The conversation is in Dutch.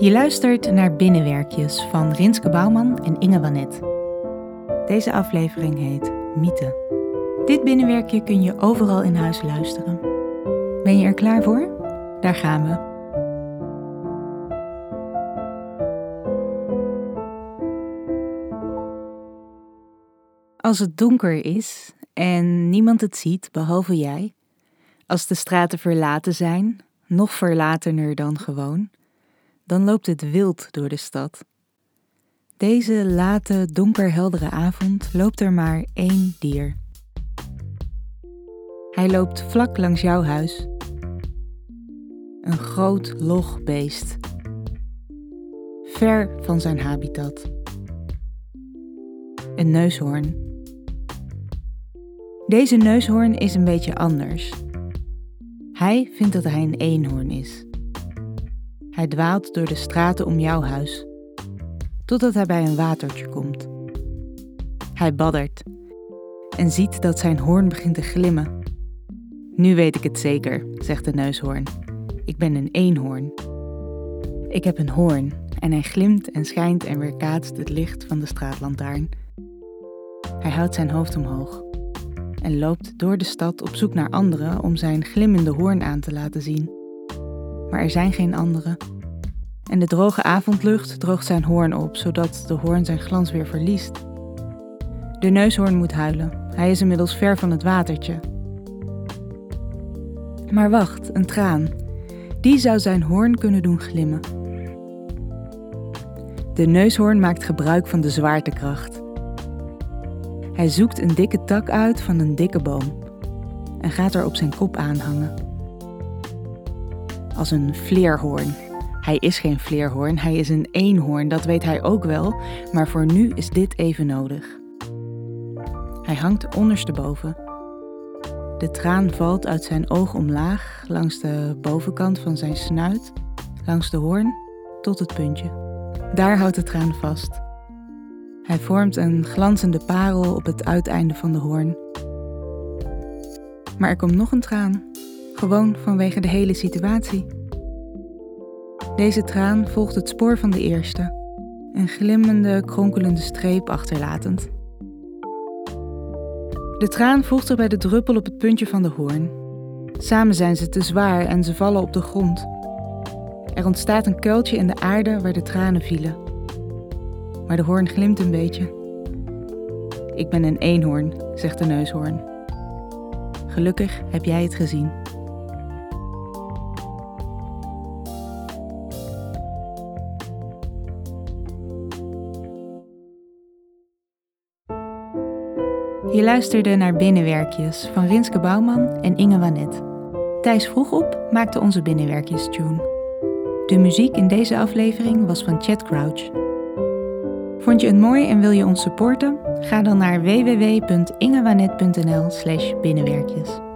Je luistert naar Binnenwerkjes van Rinske Bouwman en Inge Wanet. Deze aflevering heet Mythe. Dit binnenwerkje kun je overal in huis luisteren. Ben je er klaar voor? Daar gaan we. Als het donker is en niemand het ziet behalve jij, als de straten verlaten zijn, nog verlatener dan gewoon, dan loopt het wild door de stad. Deze late, donkerheldere avond loopt er maar één dier. Hij loopt vlak langs jouw huis. Een groot, log beest. Ver van zijn habitat. Een neushoorn. Deze neushoorn is een beetje anders. Hij vindt dat hij een eenhoorn is. Hij dwaalt door de straten om jouw huis, totdat hij bij een watertje komt. Hij baddert en ziet dat zijn hoorn begint te glimmen. Nu weet ik het zeker, zegt de neushoorn. Ik ben een eenhoorn. Ik heb een hoorn en hij glimt en schijnt en weerkaatst het licht van de straatlantaarn. Hij houdt zijn hoofd omhoog en loopt door de stad op zoek naar anderen om zijn glimmende hoorn aan te laten zien. Maar er zijn geen anderen. En de droge avondlucht droogt zijn hoorn op, zodat de hoorn zijn glans weer verliest. De neushoorn moet huilen. Hij is inmiddels ver van het watertje. Maar wacht, een traan. Die zou zijn hoorn kunnen doen glimmen. De neushoorn maakt gebruik van de zwaartekracht. Hij zoekt een dikke tak uit van een dikke boom en gaat er op zijn kop aanhangen. Als een vleerhoorn. Hij is geen vleerhoorn, hij is een eenhoorn, dat weet hij ook wel, maar voor nu is dit even nodig. Hij hangt ondersteboven. De traan valt uit zijn oog omlaag, langs de bovenkant van zijn snuit, langs de hoorn, tot het puntje. Daar houdt de traan vast. Hij vormt een glanzende parel op het uiteinde van de hoorn. Maar er komt nog een traan, gewoon vanwege de hele situatie. Deze traan volgt het spoor van de eerste, een glimmende, kronkelende streep achterlatend. De traan volgt er bij de druppel op het puntje van de hoorn. Samen zijn ze te zwaar en ze vallen op de grond. Er ontstaat een kuiltje in de aarde waar de tranen vielen. Maar de hoorn glimt een beetje. Ik ben een eenhoorn, zegt de neushoorn. Gelukkig heb jij het gezien. Je luisterde naar Binnenwerkjes van Rinske Bouwman en Inge Wanet. Thijs vroeg op maakte onze Binnenwerkjes-tune. De muziek in deze aflevering was van Chad Crouch. Vond je het mooi en wil je ons supporten? Ga dan naar www.ingewanet.nl/binnenwerkjes.